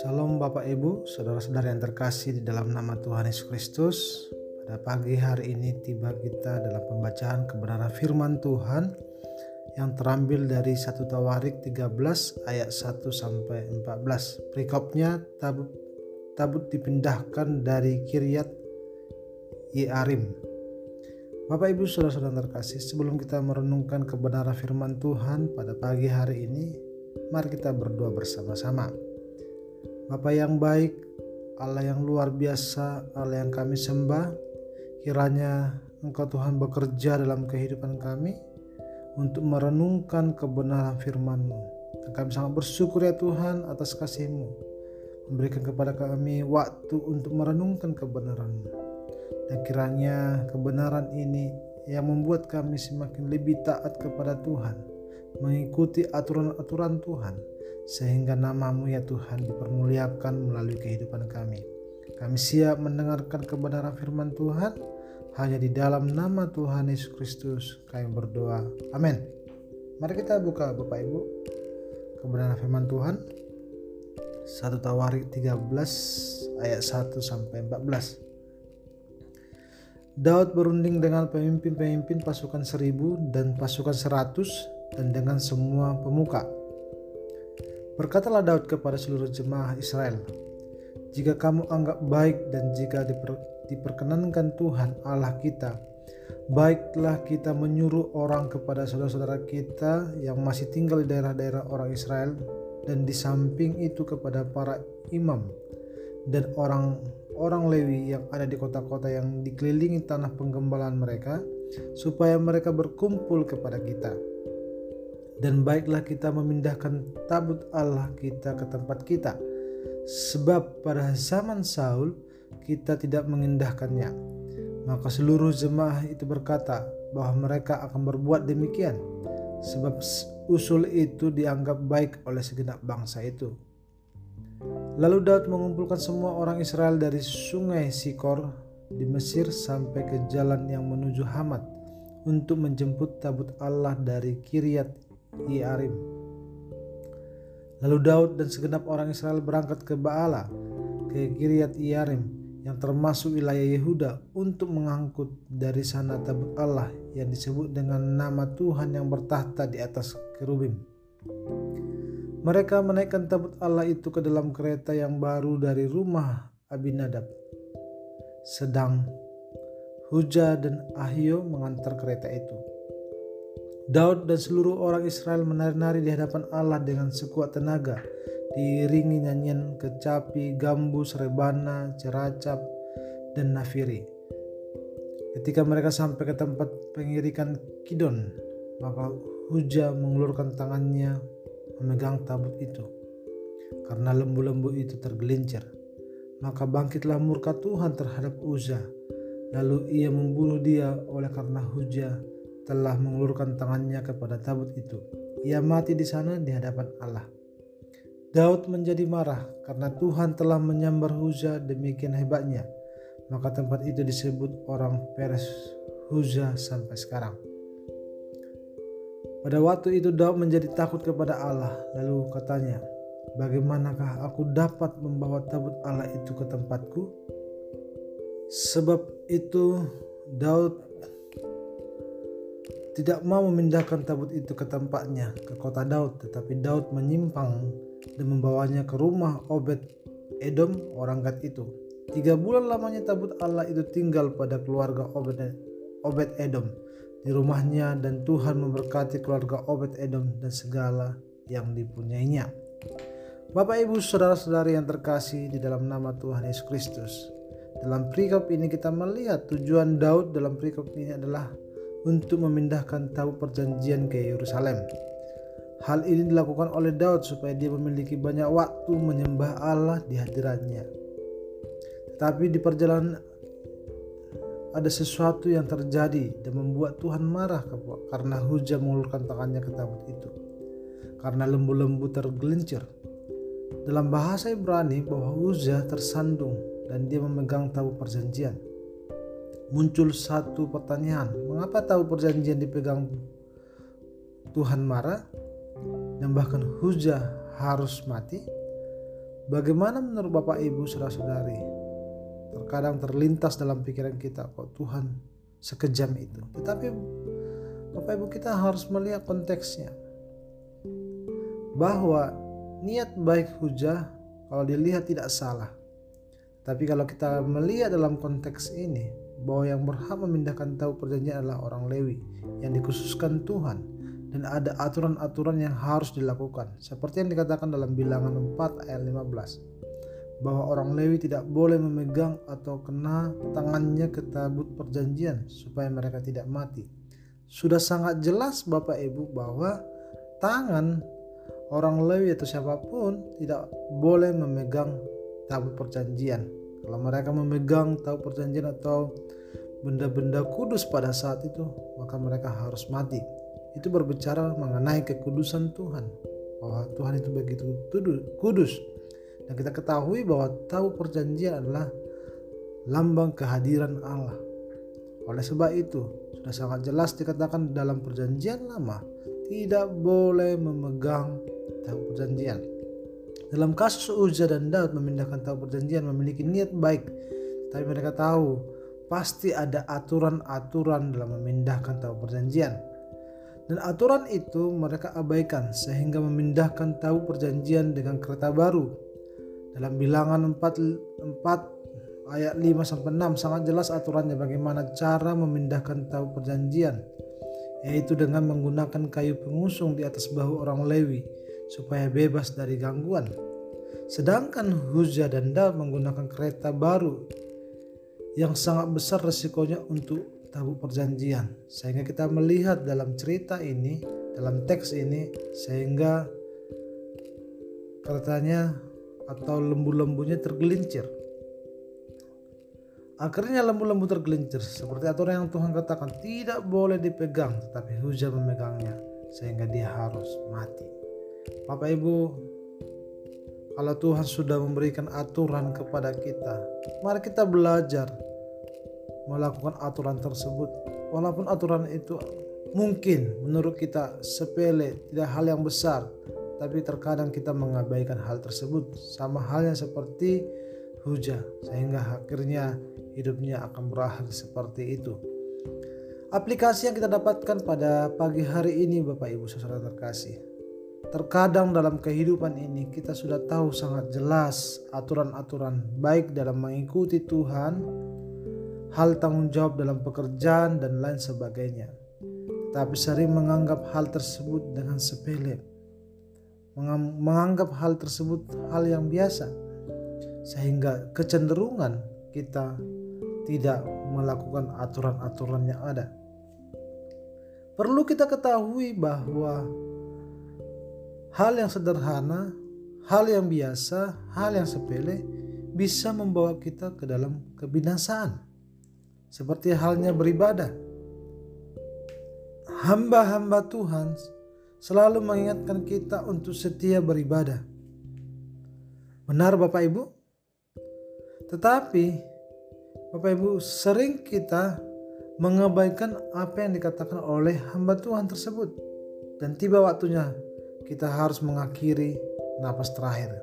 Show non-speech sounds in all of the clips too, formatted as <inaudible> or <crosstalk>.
Salam Bapak Ibu, saudara-saudara yang terkasih di dalam nama Tuhan Yesus Kristus. Pada pagi hari ini tiba kita dalam pembacaan kebenaran firman Tuhan yang terambil dari 1 Tawarik 13 ayat 1 sampai 14. Perikopnya tabut, tabut dipindahkan dari Kiryat Yearim. Bapak Ibu saudara-saudara terkasih, sebelum kita merenungkan kebenaran firman Tuhan pada pagi hari ini, mari kita berdoa bersama-sama. Bapa yang baik, Allah yang luar biasa, Allah yang kami sembah, kiranya Engkau Tuhan bekerja dalam kehidupan kami untuk merenungkan kebenaran firman-Mu. Dan kami sangat bersyukur ya Tuhan atas kasih-Mu. Memberikan kepada kami waktu untuk merenungkan kebenaran-Mu. Dan kiranya kebenaran ini yang membuat kami semakin lebih taat kepada Tuhan, mengikuti aturan-aturan Tuhan, sehingga namamu ya Tuhan dipermuliakan melalui kehidupan kami. Kami siap mendengarkan kebenaran firman Tuhan hanya di dalam nama Tuhan Yesus Kristus kami berdoa. Amin. Mari kita buka Bapak Ibu kebenaran firman Tuhan 1 Tawarik 13 ayat 1 sampai 14. Daud berunding dengan pemimpin-pemimpin pasukan seribu dan pasukan seratus dan dengan semua pemuka. Berkatalah Daud kepada seluruh jemaah Israel, "Jika kamu anggap baik dan jika diper, diperkenankan Tuhan Allah kita, baiklah kita menyuruh orang kepada saudara-saudara kita yang masih tinggal di daerah-daerah orang Israel dan di samping itu kepada para imam dan orang-orang Lewi yang ada di kota-kota yang dikelilingi tanah penggembalaan mereka, supaya mereka berkumpul kepada kita." dan baiklah kita memindahkan tabut Allah kita ke tempat kita. Sebab pada zaman Saul kita tidak mengindahkannya. Maka seluruh jemaah itu berkata bahwa mereka akan berbuat demikian. Sebab usul itu dianggap baik oleh segenap bangsa itu Lalu Daud mengumpulkan semua orang Israel dari sungai Sikor di Mesir sampai ke jalan yang menuju Hamad untuk menjemput tabut Allah dari Kiryat Yearim. Lalu Daud dan segenap orang Israel berangkat ke Baala, ke Kiryat Yearim yang termasuk wilayah Yehuda untuk mengangkut dari sana tabut Allah yang disebut dengan nama Tuhan yang bertahta di atas kerubim. Mereka menaikkan tabut Allah itu ke dalam kereta yang baru dari rumah Abinadab. Sedang Huja dan Ahio mengantar kereta itu. Daud dan seluruh orang Israel menari-nari di hadapan Allah dengan sekuat tenaga, diiringi nyanyian kecapi, gambus, rebana, ceracap, dan nafiri. Ketika mereka sampai ke tempat pengirikan Kidon, maka Huja mengulurkan tangannya memegang tabut itu. Karena lembu-lembu itu tergelincir, maka bangkitlah murka Tuhan terhadap Uza. Lalu ia membunuh dia oleh karena Huja telah mengulurkan tangannya kepada tabut itu. Ia mati di sana di hadapan Allah. Daud menjadi marah karena Tuhan telah menyambar Huza demikian hebatnya. Maka tempat itu disebut orang Peres Huza sampai sekarang. Pada waktu itu Daud menjadi takut kepada Allah. Lalu katanya, bagaimanakah aku dapat membawa tabut Allah itu ke tempatku? Sebab itu Daud tidak mau memindahkan tabut itu ke tempatnya ke kota Daud tetapi Daud menyimpang dan membawanya ke rumah Obed Edom orang Gad itu tiga bulan lamanya tabut Allah itu tinggal pada keluarga Obed Edom di rumahnya dan Tuhan memberkati keluarga Obed Edom dan segala yang dipunyainya Bapak Ibu saudara-saudari yang terkasih di dalam nama Tuhan Yesus Kristus dalam perikop ini kita melihat tujuan Daud dalam perikop ini adalah untuk memindahkan tabu perjanjian ke Yerusalem. Hal ini dilakukan oleh Daud supaya dia memiliki banyak waktu menyembah Allah di hadiratnya. Tetapi di perjalanan ada sesuatu yang terjadi dan membuat Tuhan marah karena hujan mengulurkan tangannya ke tabut itu. Karena lembu-lembu tergelincir. Dalam bahasa Ibrani bahwa Uzza tersandung dan dia memegang tabu perjanjian muncul satu pertanyaan, mengapa tahu perjanjian dipegang Tuhan marah? dan bahkan hujah harus mati? Bagaimana menurut Bapak Ibu saudara-saudari? Terkadang terlintas dalam pikiran kita kok Tuhan sekejam itu. Tetapi Bapak Ibu kita harus melihat konteksnya. Bahwa niat baik hujah kalau dilihat tidak salah. Tapi kalau kita melihat dalam konteks ini bahwa yang berhak memindahkan tahu perjanjian adalah orang Lewi yang dikhususkan Tuhan dan ada aturan-aturan yang harus dilakukan seperti yang dikatakan dalam bilangan 4 ayat 15 bahwa orang Lewi tidak boleh memegang atau kena tangannya ke tabut perjanjian supaya mereka tidak mati. Sudah sangat jelas Bapak Ibu bahwa tangan orang Lewi atau siapa pun tidak boleh memegang tabut perjanjian. Kalau mereka memegang tabut perjanjian atau benda-benda kudus pada saat itu maka mereka harus mati. Itu berbicara mengenai kekudusan Tuhan bahwa Tuhan itu begitu kudus dan kita ketahui bahwa tahu perjanjian adalah lambang kehadiran Allah. Oleh sebab itu sudah sangat jelas dikatakan dalam perjanjian lama tidak boleh memegang tahu perjanjian. Dalam kasus Uza dan Daud memindahkan tahu perjanjian memiliki niat baik. Tapi mereka tahu pasti ada aturan-aturan dalam memindahkan tahu perjanjian. Dan aturan itu mereka abaikan sehingga memindahkan tahu perjanjian dengan kereta baru. Dalam bilangan 4, 4 ayat 5 sampai 6 sangat jelas aturannya bagaimana cara memindahkan tahu perjanjian yaitu dengan menggunakan kayu pengusung di atas bahu orang Lewi supaya bebas dari gangguan. Sedangkan Huzza dan Daud menggunakan kereta baru yang sangat besar resikonya untuk tabut perjanjian sehingga kita melihat dalam cerita ini dalam teks ini sehingga katanya atau lembu-lembunya tergelincir. Akhirnya lembu-lembu tergelincir seperti aturan yang Tuhan katakan tidak boleh dipegang tetapi hujan memegangnya sehingga dia harus mati. Bapak Ibu kalau Tuhan sudah memberikan aturan kepada kita mari kita belajar melakukan aturan tersebut. Walaupun aturan itu mungkin menurut kita sepele tidak hal yang besar tapi terkadang kita mengabaikan hal tersebut sama halnya seperti hujan sehingga akhirnya hidupnya akan berakhir seperti itu. Aplikasi yang kita dapatkan pada pagi hari ini Bapak Ibu saudara terkasih. Terkadang dalam kehidupan ini kita sudah tahu sangat jelas aturan-aturan baik dalam mengikuti Tuhan hal tanggung jawab dalam pekerjaan, dan lain sebagainya. Tapi sering menganggap hal tersebut dengan sepele, menganggap hal tersebut hal yang biasa, sehingga kecenderungan kita tidak melakukan aturan-aturan yang ada. Perlu kita ketahui bahwa hal yang sederhana, hal yang biasa, hal yang sepele bisa membawa kita ke dalam kebinasaan seperti halnya beribadah. Hamba-hamba Tuhan selalu mengingatkan kita untuk setia beribadah. Benar Bapak Ibu? Tetapi Bapak Ibu sering kita mengabaikan apa yang dikatakan oleh hamba Tuhan tersebut. Dan tiba waktunya kita harus mengakhiri napas terakhir.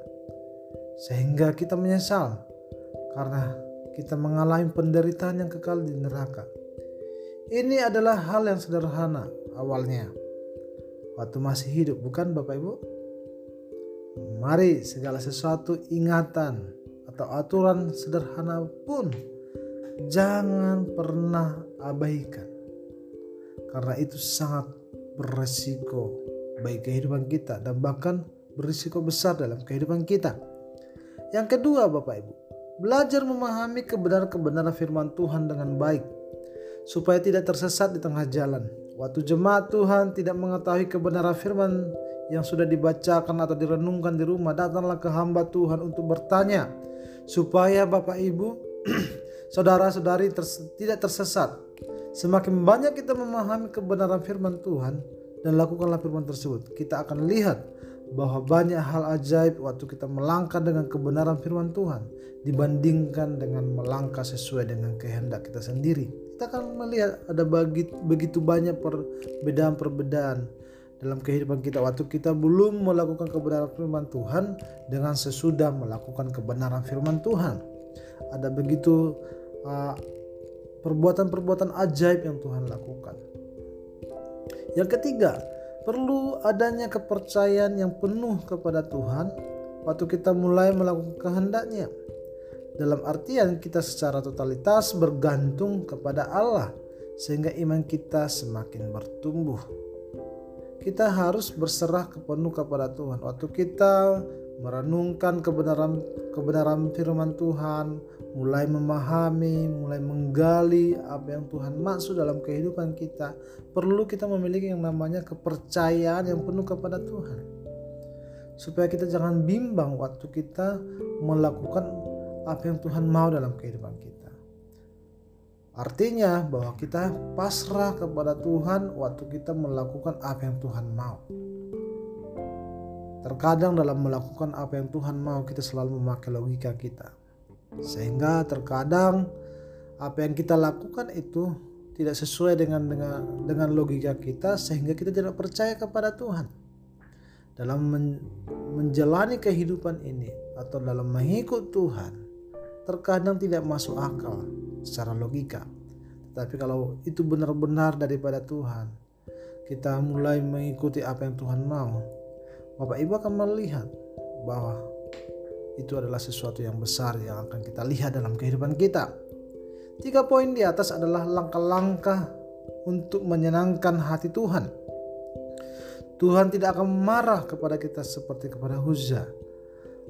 Sehingga kita menyesal karena kita mengalami penderitaan yang kekal di neraka. Ini adalah hal yang sederhana awalnya. Waktu masih hidup, bukan Bapak Ibu? Mari segala sesuatu ingatan atau aturan sederhana pun jangan pernah abaikan. Karena itu sangat beresiko bagi kehidupan kita dan bahkan berisiko besar dalam kehidupan kita. Yang kedua Bapak Ibu, Belajar memahami kebenaran-kebenaran firman Tuhan dengan baik supaya tidak tersesat di tengah jalan. Waktu jemaat Tuhan tidak mengetahui kebenaran firman yang sudah dibacakan atau direnungkan di rumah, datanglah ke hamba Tuhan untuk bertanya supaya Bapak Ibu, <clears throat> saudara-saudari ters tidak tersesat. Semakin banyak kita memahami kebenaran firman Tuhan dan lakukanlah firman tersebut, kita akan lihat bahwa banyak hal ajaib waktu kita melangkah dengan kebenaran firman Tuhan dibandingkan dengan melangkah sesuai dengan kehendak kita sendiri. Kita akan melihat ada begitu banyak perbedaan-perbedaan dalam kehidupan kita waktu kita belum melakukan kebenaran firman Tuhan dengan sesudah melakukan kebenaran firman Tuhan. Ada begitu uh, perbuatan-perbuatan ajaib yang Tuhan lakukan. Yang ketiga, perlu adanya kepercayaan yang penuh kepada Tuhan waktu kita mulai melakukan kehendaknya. Dalam artian kita secara totalitas bergantung kepada Allah sehingga iman kita semakin bertumbuh. Kita harus berserah penuh kepada Tuhan. Waktu kita merenungkan kebenaran kebenaran firman Tuhan, mulai memahami, mulai menggali apa yang Tuhan maksud dalam kehidupan kita, perlu kita memiliki yang namanya kepercayaan yang penuh kepada Tuhan. Supaya kita jangan bimbang waktu kita melakukan apa yang Tuhan mau dalam kehidupan kita. Artinya bahwa kita pasrah kepada Tuhan waktu kita melakukan apa yang Tuhan mau. Terkadang dalam melakukan apa yang Tuhan mau kita selalu memakai logika kita. Sehingga terkadang apa yang kita lakukan itu tidak sesuai dengan dengan dengan logika kita sehingga kita tidak percaya kepada Tuhan. Dalam men, menjalani kehidupan ini atau dalam mengikut Tuhan terkadang tidak masuk akal secara logika. Tapi kalau itu benar-benar daripada Tuhan, kita mulai mengikuti apa yang Tuhan mau, Bapak Ibu akan melihat bahwa itu adalah sesuatu yang besar yang akan kita lihat dalam kehidupan kita. Tiga poin di atas adalah langkah-langkah untuk menyenangkan hati Tuhan. Tuhan tidak akan marah kepada kita seperti kepada Huzza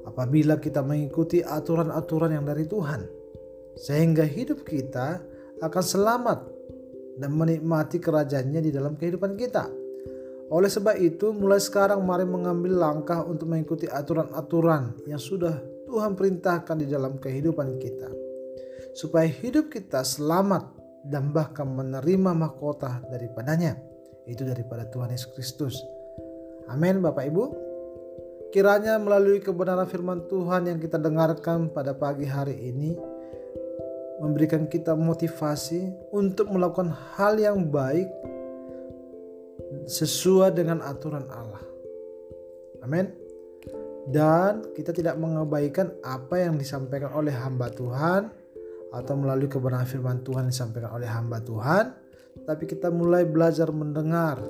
apabila kita mengikuti aturan-aturan yang dari Tuhan sehingga hidup kita akan selamat dan menikmati kerajaannya di dalam kehidupan kita. Oleh sebab itu, mulai sekarang mari mengambil langkah untuk mengikuti aturan-aturan yang sudah Tuhan perintahkan di dalam kehidupan kita. Supaya hidup kita selamat dan bahkan menerima mahkota daripadanya. Itu daripada Tuhan Yesus Kristus. Amin Bapak Ibu. Kiranya melalui kebenaran firman Tuhan yang kita dengarkan pada pagi hari ini memberikan kita motivasi untuk melakukan hal yang baik sesuai dengan aturan Allah. Amin. Dan kita tidak mengabaikan apa yang disampaikan oleh hamba Tuhan atau melalui kebenaran firman Tuhan yang disampaikan oleh hamba Tuhan, tapi kita mulai belajar mendengar,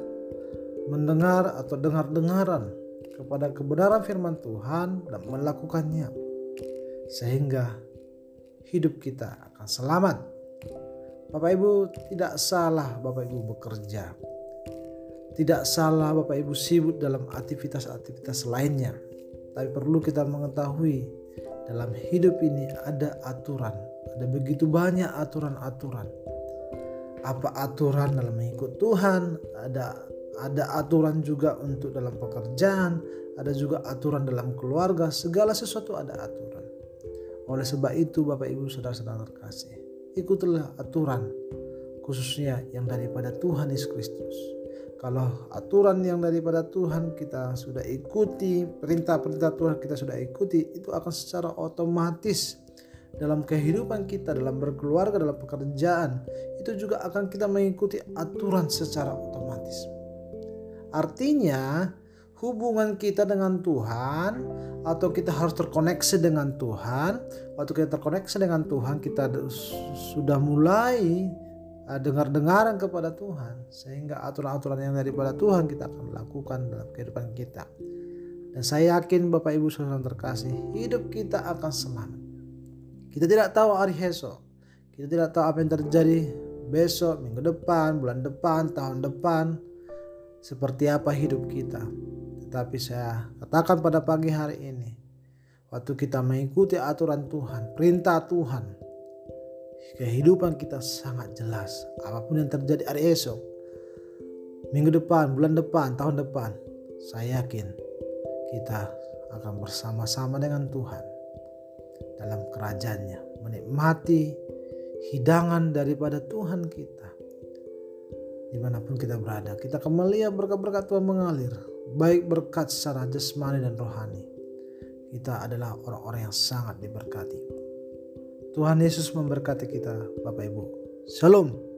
mendengar atau dengar-dengaran kepada kebenaran firman Tuhan dan melakukannya. Sehingga hidup kita akan selamat. Bapak Ibu tidak salah Bapak Ibu bekerja. Tidak salah Bapak Ibu sibuk dalam aktivitas-aktivitas lainnya. Tapi perlu kita mengetahui dalam hidup ini ada aturan. Ada begitu banyak aturan-aturan. Apa aturan dalam mengikut Tuhan, ada ada aturan juga untuk dalam pekerjaan, ada juga aturan dalam keluarga, segala sesuatu ada aturan. Oleh sebab itu Bapak Ibu Saudara-saudara terkasih, ikutilah aturan khususnya yang daripada Tuhan Yesus Kristus. Kalau aturan yang daripada Tuhan kita sudah ikuti, perintah-perintah Tuhan kita sudah ikuti, itu akan secara otomatis dalam kehidupan kita, dalam berkeluarga, dalam pekerjaan, itu juga akan kita mengikuti aturan secara otomatis. Artinya, hubungan kita dengan Tuhan atau kita harus terkoneksi dengan Tuhan. Waktu kita terkoneksi dengan Tuhan, kita sudah mulai uh, dengar-dengaran kepada Tuhan sehingga aturan-aturan yang daripada Tuhan kita akan lakukan dalam kehidupan kita. Dan saya yakin Bapak Ibu Saudara terkasih, hidup kita akan selamat. Kita tidak tahu hari esok. Kita tidak tahu apa yang terjadi besok, minggu depan, bulan depan, tahun depan. Seperti apa hidup kita. Tapi saya katakan pada pagi hari ini, waktu kita mengikuti aturan Tuhan, perintah Tuhan, kehidupan kita sangat jelas. Apa pun yang terjadi hari esok, minggu depan, bulan depan, tahun depan, saya yakin kita akan bersama-sama dengan Tuhan dalam kerajaannya, menikmati hidangan daripada Tuhan kita. Di mana pun kita berada, kita akan melihat berkat-berkat Tuhan mengalir baik berkat secara jasmani dan rohani. Kita adalah orang-orang yang sangat diberkati. Tuhan Yesus memberkati kita, Bapak Ibu. Shalom.